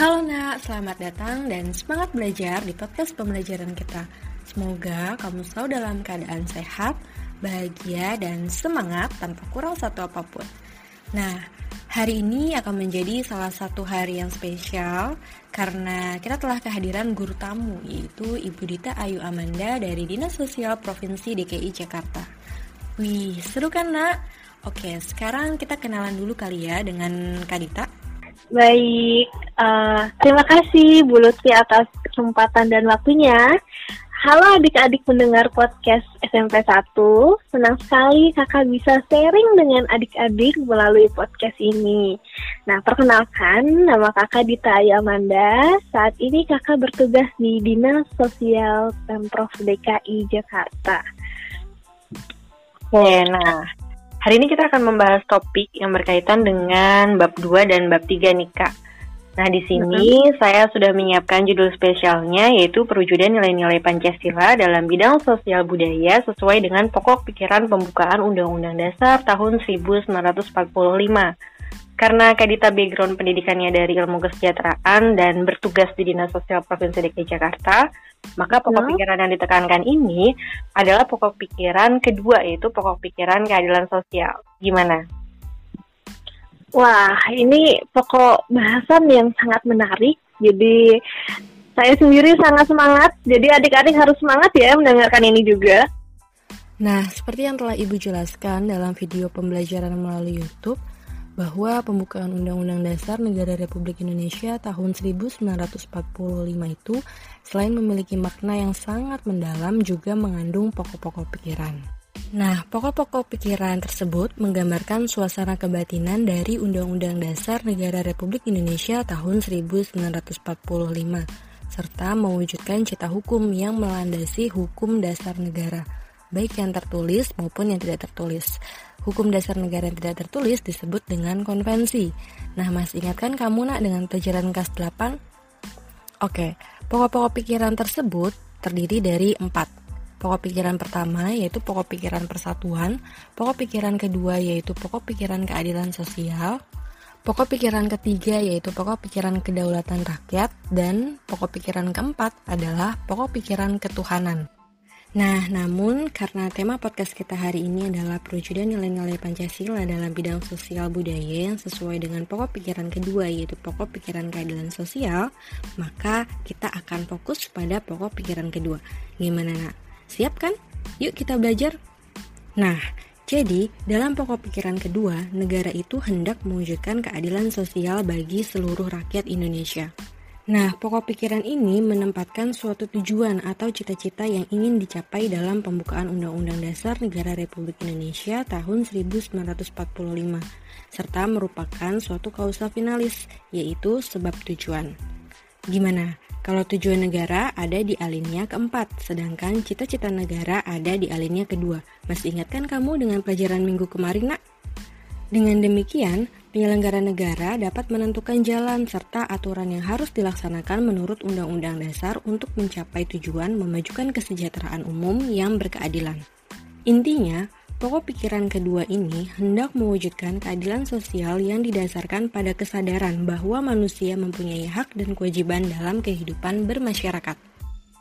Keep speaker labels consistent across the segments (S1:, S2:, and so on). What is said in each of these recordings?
S1: Halo nak, selamat datang dan semangat belajar di podcast pembelajaran kita. Semoga kamu selalu dalam keadaan sehat, bahagia, dan semangat tanpa kurang satu apa pun. Nah, hari ini akan menjadi salah satu hari yang spesial karena kita telah kehadiran guru tamu yaitu Ibu Dita Ayu Amanda dari Dinas Sosial Provinsi DKI Jakarta. Wih, seru kan nak? Oke, sekarang kita kenalan dulu kali ya dengan Kak Dita.
S2: Baik, uh, terima kasih Bu Lutfi atas kesempatan dan waktunya. Halo adik-adik mendengar podcast SMP 1. Senang sekali kakak bisa sharing dengan adik-adik melalui podcast ini. Nah, perkenalkan nama kakak Dita Ayamanda. Saat ini kakak bertugas di Dinas Sosial Pemprov DKI Jakarta.
S1: Oke, nah hari ini kita akan membahas topik yang berkaitan dengan bab 2 dan bab 3 nih Kak. Nah, di sini uh-huh. saya sudah menyiapkan judul spesialnya yaitu perwujudan nilai-nilai Pancasila dalam bidang sosial budaya sesuai dengan pokok pikiran pembukaan Undang-Undang Dasar tahun 1945. Karena Kadita background pendidikannya dari ilmu kesejahteraan dan bertugas di Dinas Sosial Provinsi DKI Jakarta, maka pokok pikiran yang ditekankan ini adalah pokok pikiran kedua yaitu pokok pikiran keadilan sosial. Gimana?
S2: Wah, ini pokok bahasan yang sangat menarik. Jadi saya sendiri sangat semangat. Jadi adik-adik harus semangat ya mendengarkan ini juga.
S1: Nah, seperti yang telah Ibu jelaskan dalam video pembelajaran melalui YouTube, bahwa pembukaan Undang-Undang Dasar Negara Republik Indonesia tahun 1945 itu selain memiliki makna yang sangat mendalam juga mengandung pokok-pokok pikiran. Nah, pokok-pokok pikiran tersebut menggambarkan suasana kebatinan dari Undang-Undang Dasar Negara Republik Indonesia tahun 1945 serta mewujudkan cita hukum yang melandasi hukum dasar negara, baik yang tertulis maupun yang tidak tertulis. Hukum dasar negara yang tidak tertulis disebut dengan konvensi. Nah, masih ingatkan kamu nak dengan pelajaran kelas 8? Oke, pokok-pokok pikiran tersebut terdiri dari empat Pokok pikiran pertama yaitu pokok pikiran persatuan, pokok pikiran kedua yaitu pokok pikiran keadilan sosial, pokok pikiran ketiga yaitu pokok pikiran kedaulatan rakyat, dan pokok pikiran keempat adalah pokok pikiran ketuhanan. Nah, namun karena tema podcast kita hari ini adalah perwujudan nilai-nilai Pancasila dalam bidang sosial budaya yang sesuai dengan pokok pikiran kedua yaitu pokok pikiran keadilan sosial, maka kita akan fokus pada pokok pikiran kedua. Gimana nak? Siap kan? Yuk kita belajar. Nah, jadi dalam pokok pikiran kedua, negara itu hendak mewujudkan keadilan sosial bagi seluruh rakyat Indonesia. Nah, pokok pikiran ini menempatkan suatu tujuan atau cita-cita yang ingin dicapai dalam pembukaan Undang-Undang Dasar Negara Republik Indonesia tahun 1945, serta merupakan suatu kausa finalis, yaitu sebab tujuan. Gimana? Kalau tujuan negara ada di alinea keempat, sedangkan cita-cita negara ada di alinea kedua. Masih ingatkan kamu dengan pelajaran minggu kemarin, nak? Dengan demikian, penyelenggara negara dapat menentukan jalan serta aturan yang harus dilaksanakan menurut Undang-Undang Dasar untuk mencapai tujuan memajukan kesejahteraan umum yang berkeadilan. Intinya, Pokok pikiran kedua ini hendak mewujudkan keadilan sosial yang didasarkan pada kesadaran bahwa manusia mempunyai hak dan kewajiban dalam kehidupan bermasyarakat.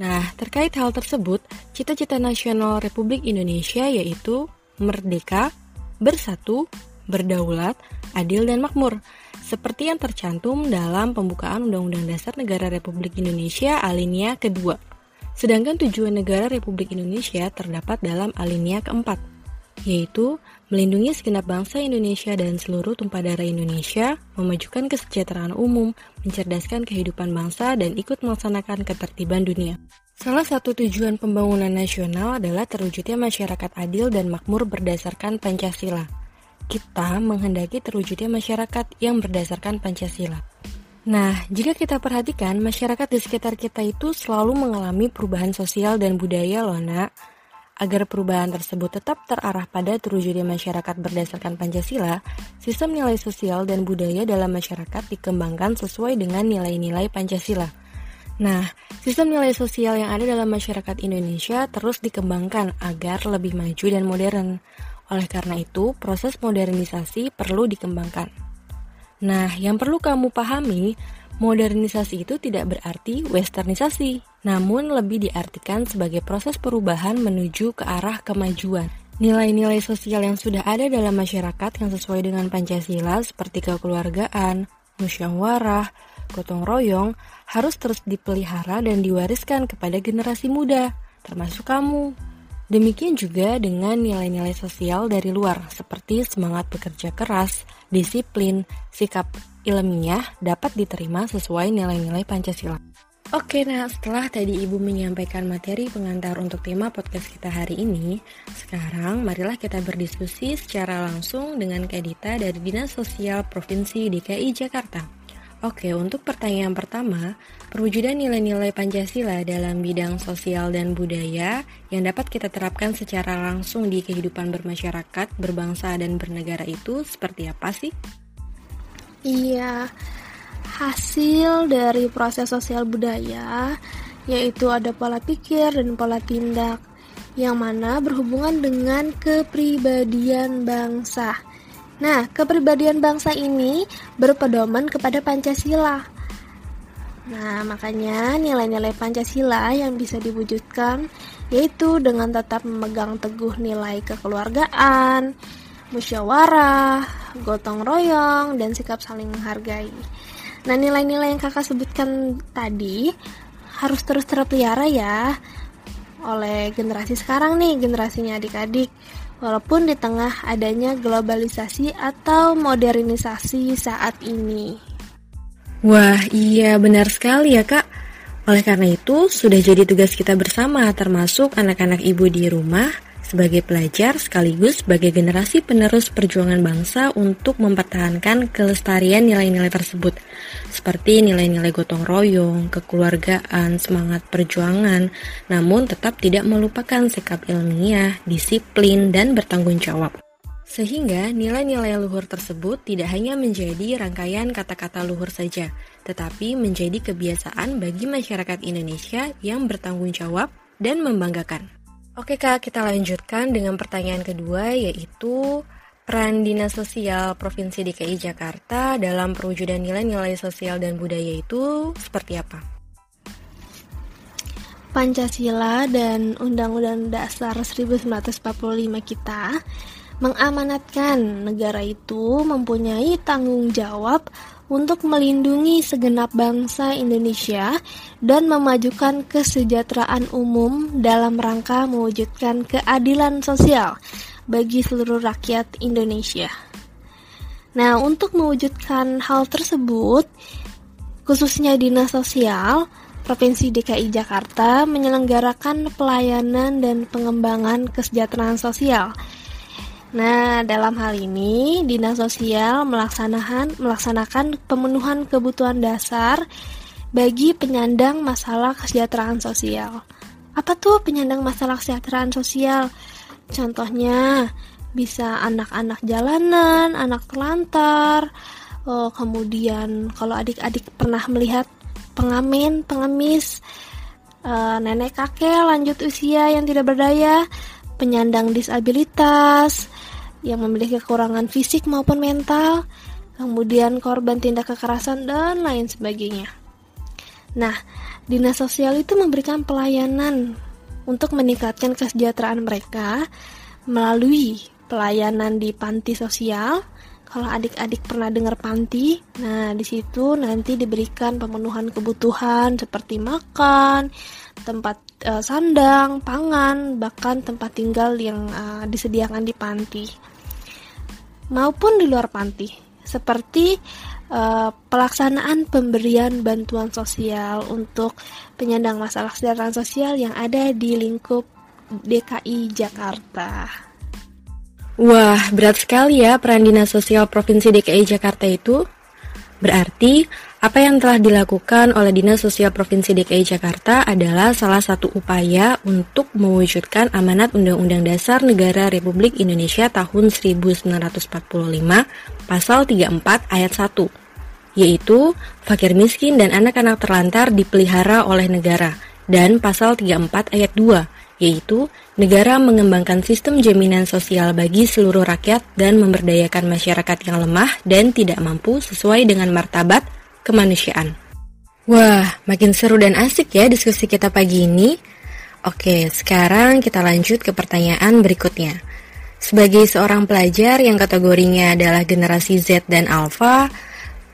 S1: Nah, terkait hal tersebut, cita-cita nasional Republik Indonesia yaitu merdeka, bersatu, berdaulat, adil, dan makmur, seperti yang tercantum dalam pembukaan Undang-Undang Dasar Negara Republik Indonesia alinea kedua. Sedangkan tujuan negara Republik Indonesia terdapat dalam alinea keempat, yaitu melindungi segenap bangsa Indonesia dan seluruh tumpah darah Indonesia, memajukan kesejahteraan umum, mencerdaskan kehidupan bangsa, dan ikut melaksanakan ketertiban dunia. Salah satu tujuan pembangunan nasional adalah terwujudnya masyarakat adil dan makmur berdasarkan Pancasila. Kita menghendaki terwujudnya masyarakat yang berdasarkan Pancasila. Nah, jika kita perhatikan, masyarakat di sekitar kita itu selalu mengalami perubahan sosial dan budaya loh, nak. Agar perubahan tersebut tetap terarah pada terwujudnya masyarakat berdasarkan Pancasila, sistem nilai sosial dan budaya dalam masyarakat dikembangkan sesuai dengan nilai-nilai Pancasila. Nah, sistem nilai sosial yang ada dalam masyarakat Indonesia terus dikembangkan agar lebih maju dan modern. Oleh karena itu, proses modernisasi perlu dikembangkan. Nah, yang perlu kamu pahami Modernisasi itu tidak berarti westernisasi, namun lebih diartikan sebagai proses perubahan menuju ke arah kemajuan. Nilai-nilai sosial yang sudah ada dalam masyarakat yang sesuai dengan Pancasila seperti kekeluargaan, musyawarah, gotong royong harus terus dipelihara dan diwariskan kepada generasi muda, termasuk kamu. Demikian juga dengan nilai-nilai sosial dari luar, seperti semangat bekerja keras, disiplin, sikap ilmiah dapat diterima sesuai nilai-nilai Pancasila. Oke, nah setelah tadi Ibu menyampaikan materi pengantar untuk tema podcast kita hari ini, sekarang marilah kita berdiskusi secara langsung dengan Kadita dari Dinas Sosial Provinsi DKI Jakarta. Oke, untuk pertanyaan pertama, perwujudan nilai-nilai Pancasila dalam bidang sosial dan budaya yang dapat kita terapkan secara langsung di kehidupan bermasyarakat, berbangsa, dan bernegara itu seperti apa sih?
S3: Iya, hasil dari proses sosial budaya yaitu ada pola pikir dan pola tindak yang mana berhubungan dengan kepribadian bangsa. Nah, kepribadian bangsa ini berpedoman kepada Pancasila. Nah, makanya nilai-nilai Pancasila yang bisa diwujudkan yaitu dengan tetap memegang teguh nilai kekeluargaan, musyawarah, gotong royong, dan sikap saling menghargai. Nah, nilai-nilai yang kakak sebutkan tadi harus terus terpelihara ya oleh generasi sekarang nih, generasinya adik-adik walaupun di tengah adanya globalisasi atau modernisasi saat ini.
S1: Wah, iya benar sekali ya kak. Oleh karena itu, sudah jadi tugas kita bersama, termasuk anak-anak ibu di rumah, sebagai pelajar sekaligus sebagai generasi penerus perjuangan bangsa untuk mempertahankan kelestarian nilai-nilai tersebut, seperti nilai-nilai gotong royong, kekeluargaan, semangat perjuangan, namun tetap tidak melupakan sikap ilmiah, disiplin, dan bertanggung jawab. Sehingga nilai-nilai luhur tersebut tidak hanya menjadi rangkaian kata-kata luhur saja, tetapi menjadi kebiasaan bagi masyarakat Indonesia yang bertanggung jawab dan membanggakan. Oke Kak, kita lanjutkan dengan pertanyaan kedua yaitu peran Dinas Sosial Provinsi DKI Jakarta dalam perwujudan nilai-nilai sosial dan budaya itu seperti apa?
S3: Pancasila dan Undang-Undang Dasar 1945 kita mengamanatkan negara itu mempunyai tanggung jawab untuk melindungi segenap bangsa Indonesia dan memajukan kesejahteraan umum dalam rangka mewujudkan keadilan sosial bagi seluruh rakyat Indonesia. Nah, untuk mewujudkan hal tersebut, khususnya Dinas Sosial Provinsi DKI Jakarta menyelenggarakan pelayanan dan pengembangan kesejahteraan sosial Nah, dalam hal ini Dinas Sosial melaksanakan melaksanakan pemenuhan kebutuhan dasar bagi penyandang masalah kesejahteraan sosial. Apa tuh penyandang masalah kesejahteraan sosial? Contohnya bisa anak-anak jalanan, anak telantar, oh, kemudian kalau adik-adik pernah melihat pengamen, pengemis, uh, nenek kakek lanjut usia yang tidak berdaya, penyandang disabilitas, yang memiliki kekurangan fisik maupun mental, kemudian korban tindak kekerasan, dan lain sebagainya. Nah, dinas sosial itu memberikan pelayanan untuk meningkatkan kesejahteraan mereka melalui pelayanan di panti sosial. Kalau adik-adik pernah dengar panti, nah di situ nanti diberikan pemenuhan kebutuhan seperti makan, tempat uh, sandang, pangan, bahkan tempat tinggal yang uh, disediakan di panti maupun di luar panti, seperti uh, pelaksanaan pemberian bantuan sosial untuk penyandang masalah kesejahteraan sosial yang ada di lingkup DKI Jakarta.
S1: Wah, berat sekali ya peran Dinas Sosial Provinsi DKI Jakarta itu. Berarti apa yang telah dilakukan oleh Dinas Sosial Provinsi DKI Jakarta adalah salah satu upaya untuk mewujudkan amanat Undang-Undang Dasar Negara Republik Indonesia tahun 1945 pasal 34 ayat 1 yaitu fakir miskin dan anak-anak terlantar dipelihara oleh negara dan pasal 34 ayat 2 yaitu negara mengembangkan sistem jaminan sosial bagi seluruh rakyat dan memberdayakan masyarakat yang lemah dan tidak mampu sesuai dengan martabat kemanusiaan. Wah, makin seru dan asik ya diskusi kita pagi ini. Oke, sekarang kita lanjut ke pertanyaan berikutnya. Sebagai seorang pelajar yang kategorinya adalah generasi Z dan Alpha,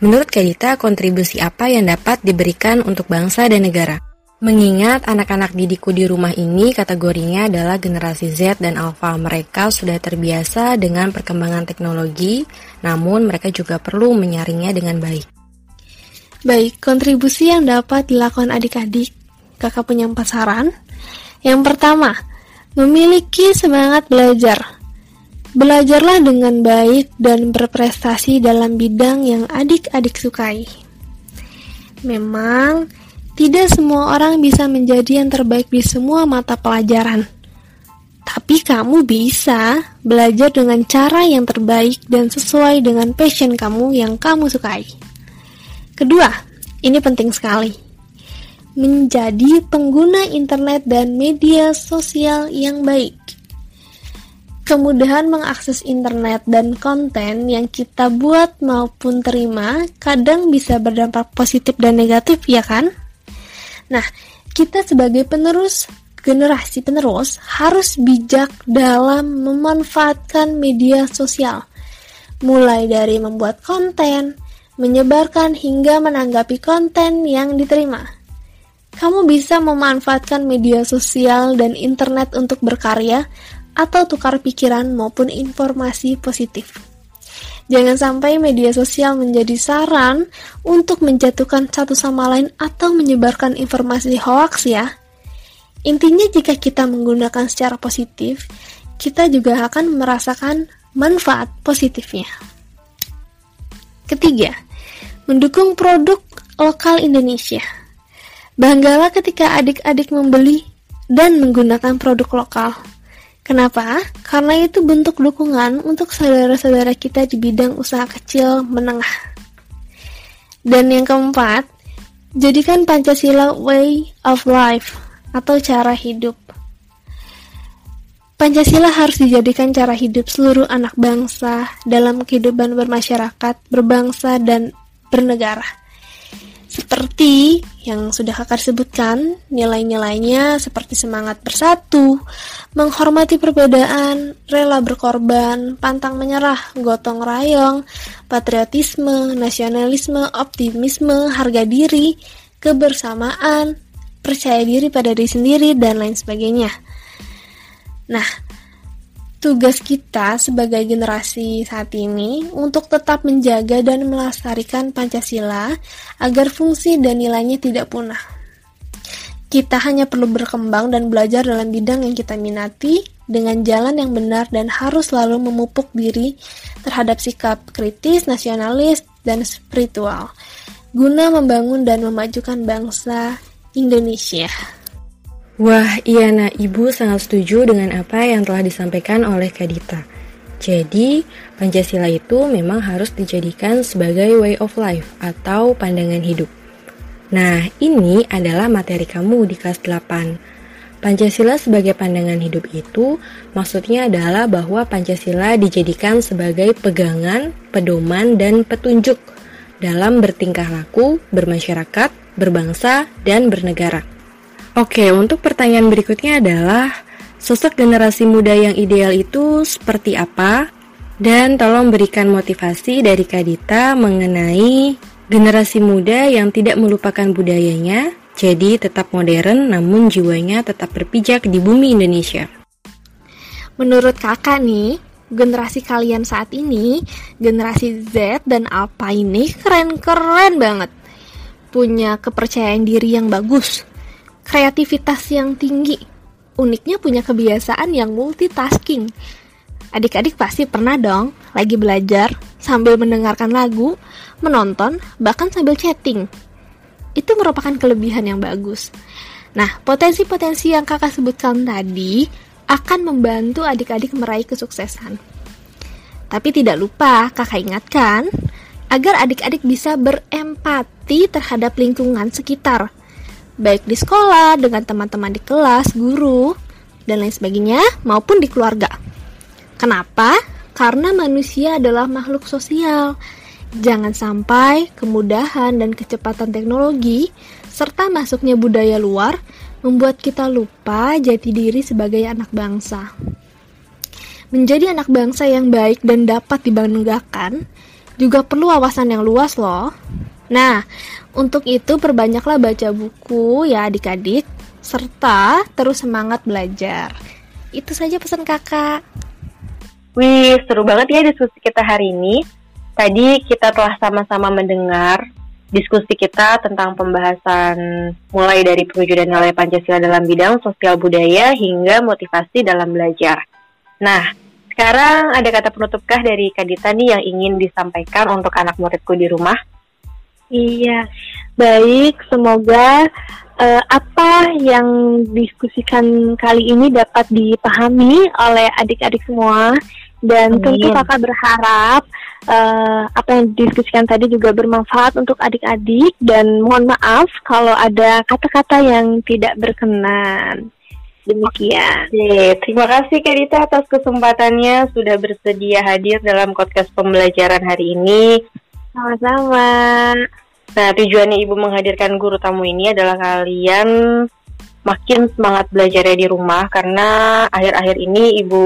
S1: menurut Kadita kontribusi apa yang dapat diberikan untuk bangsa dan negara? Mengingat anak-anak didikku di rumah ini kategorinya adalah generasi Z dan Alpha, mereka sudah terbiasa dengan perkembangan teknologi, namun mereka juga perlu menyaringnya dengan baik.
S3: Baik, kontribusi yang dapat dilakukan adik-adik, kakak punya empat saran. Yang pertama, memiliki semangat belajar. Belajarlah dengan baik dan berprestasi dalam bidang yang adik-adik sukai. Memang, tidak semua orang bisa menjadi yang terbaik di semua mata pelajaran. Tapi kamu bisa belajar dengan cara yang terbaik dan sesuai dengan passion kamu yang kamu sukai. Kedua, ini penting sekali. Menjadi pengguna internet dan media sosial yang baik. Kemudahan mengakses internet dan konten yang kita buat maupun terima kadang bisa berdampak positif dan negatif, ya kan? Nah, kita sebagai penerus generasi penerus harus bijak dalam memanfaatkan media sosial, mulai dari membuat konten, menyebarkan hingga menanggapi konten yang diterima. Kamu bisa memanfaatkan media sosial dan internet untuk berkarya atau tukar pikiran maupun informasi positif. Jangan sampai media sosial menjadi saran untuk menjatuhkan satu sama lain atau menyebarkan informasi hoax ya. Intinya jika kita menggunakan secara positif, kita juga akan merasakan manfaat positifnya. Ketiga, mendukung produk lokal Indonesia. Banggalah ketika adik-adik membeli dan menggunakan produk lokal. Kenapa? Karena itu bentuk dukungan untuk saudara-saudara kita di bidang usaha kecil menengah. Dan yang keempat, jadikan Pancasila way of life atau cara hidup. Pancasila harus dijadikan cara hidup seluruh anak bangsa dalam kehidupan bermasyarakat, berbangsa, dan bernegara. Seperti yang sudah kakak sebutkan, nilai-nilainya seperti semangat bersatu, menghormati perbedaan, rela berkorban, pantang menyerah, gotong royong, patriotisme, nasionalisme, optimisme, harga diri, kebersamaan, percaya diri pada diri sendiri, dan lain sebagainya. Nah, tugas kita sebagai generasi saat ini untuk tetap menjaga dan melestarikan Pancasila agar fungsi dan nilainya tidak punah. Kita hanya perlu berkembang dan belajar dalam bidang yang kita minati dengan jalan yang benar dan harus selalu memupuk diri terhadap sikap kritis, nasionalis, dan spiritual guna membangun dan memajukan bangsa Indonesia.
S1: Wah, iya nak, Ibu sangat setuju dengan apa yang telah disampaikan oleh Kadita. Jadi, Pancasila itu memang harus dijadikan sebagai way of life atau pandangan hidup. Nah, ini adalah materi kamu di kelas 8. Pancasila sebagai pandangan hidup itu maksudnya adalah bahwa Pancasila dijadikan sebagai pegangan, pedoman, dan petunjuk dalam bertingkah laku, bermasyarakat, berbangsa, dan bernegara. Oke, untuk pertanyaan berikutnya adalah sosok generasi muda yang ideal itu seperti apa? Dan tolong berikan motivasi dari Kadita mengenai generasi muda yang tidak melupakan budayanya, jadi tetap modern namun jiwanya tetap berpijak di bumi Indonesia.
S3: Menurut kakak nih, generasi kalian saat ini, generasi Z dan Alpha ini keren-keren banget. Punya kepercayaan diri yang bagus, kreativitas yang tinggi. Uniknya punya kebiasaan yang multitasking. Adik-adik pasti pernah dong lagi belajar sambil mendengarkan lagu, menonton, bahkan sambil chatting. Itu merupakan kelebihan yang bagus. Nah, potensi-potensi yang kakak sebutkan tadi akan membantu adik-adik meraih kesuksesan. Tapi tidak lupa kakak ingatkan agar adik-adik bisa berempati terhadap lingkungan sekitar baik di sekolah, dengan teman-teman di kelas, guru, dan lain sebagainya, maupun di keluarga. Kenapa? Karena manusia adalah makhluk sosial Jangan sampai kemudahan dan kecepatan teknologi serta masuknya budaya luar membuat kita lupa jati diri sebagai anak bangsa. Menjadi anak bangsa yang baik dan dapat dibanggakan juga perlu wawasan yang luas loh. Nah, untuk itu perbanyaklah baca buku ya adik-adik, serta terus semangat belajar. Itu saja pesan kakak.
S4: Wih, seru banget ya diskusi kita hari ini. Tadi kita telah sama-sama mendengar diskusi kita tentang pembahasan mulai dari pewujudan nilai Pancasila dalam bidang sosial budaya hingga motivasi dalam belajar. Nah, sekarang ada kata penutupkah dari Kadita nih yang ingin disampaikan untuk anak muridku di rumah?
S2: Iya, baik. Semoga uh, apa yang diskusikan kali ini dapat dipahami oleh adik-adik semua dan Amin. tentu kakak berharap uh, apa yang didiskusikan tadi juga bermanfaat untuk adik-adik dan mohon maaf kalau ada kata-kata yang tidak berkenan. Demikian.
S4: Oke, terima kasih Kak Dita atas kesempatannya sudah bersedia hadir dalam podcast pembelajaran hari ini.
S2: Sama-sama.
S4: Nah, tujuannya Ibu menghadirkan guru tamu ini adalah kalian makin semangat belajarnya di rumah karena akhir-akhir ini Ibu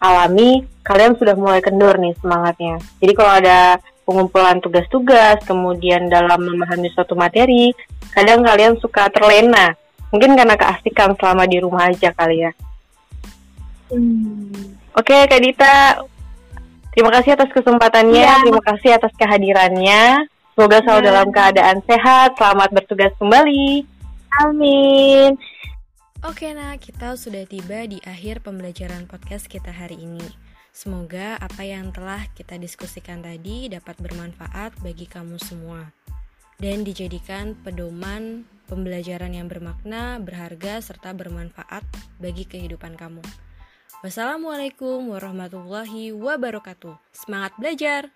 S4: alami kalian sudah mulai kendur nih semangatnya. Jadi kalau ada pengumpulan tugas-tugas, kemudian dalam memahami suatu materi, kadang kalian suka terlena. Mungkin karena keasikan selama di rumah aja kali ya. Hmm. Oke, Kak Dita, terima kasih atas kesempatannya, ya. terima kasih atas kehadirannya. Semoga selalu ya. dalam keadaan sehat, selamat bertugas kembali.
S2: Amin.
S1: Oke nah, kita sudah tiba di akhir pembelajaran podcast kita hari ini. Semoga apa yang telah kita diskusikan tadi dapat bermanfaat bagi kamu semua dan dijadikan pedoman pembelajaran yang bermakna, berharga, serta bermanfaat bagi kehidupan kamu. Wassalamualaikum warahmatullahi wabarakatuh. Semangat belajar!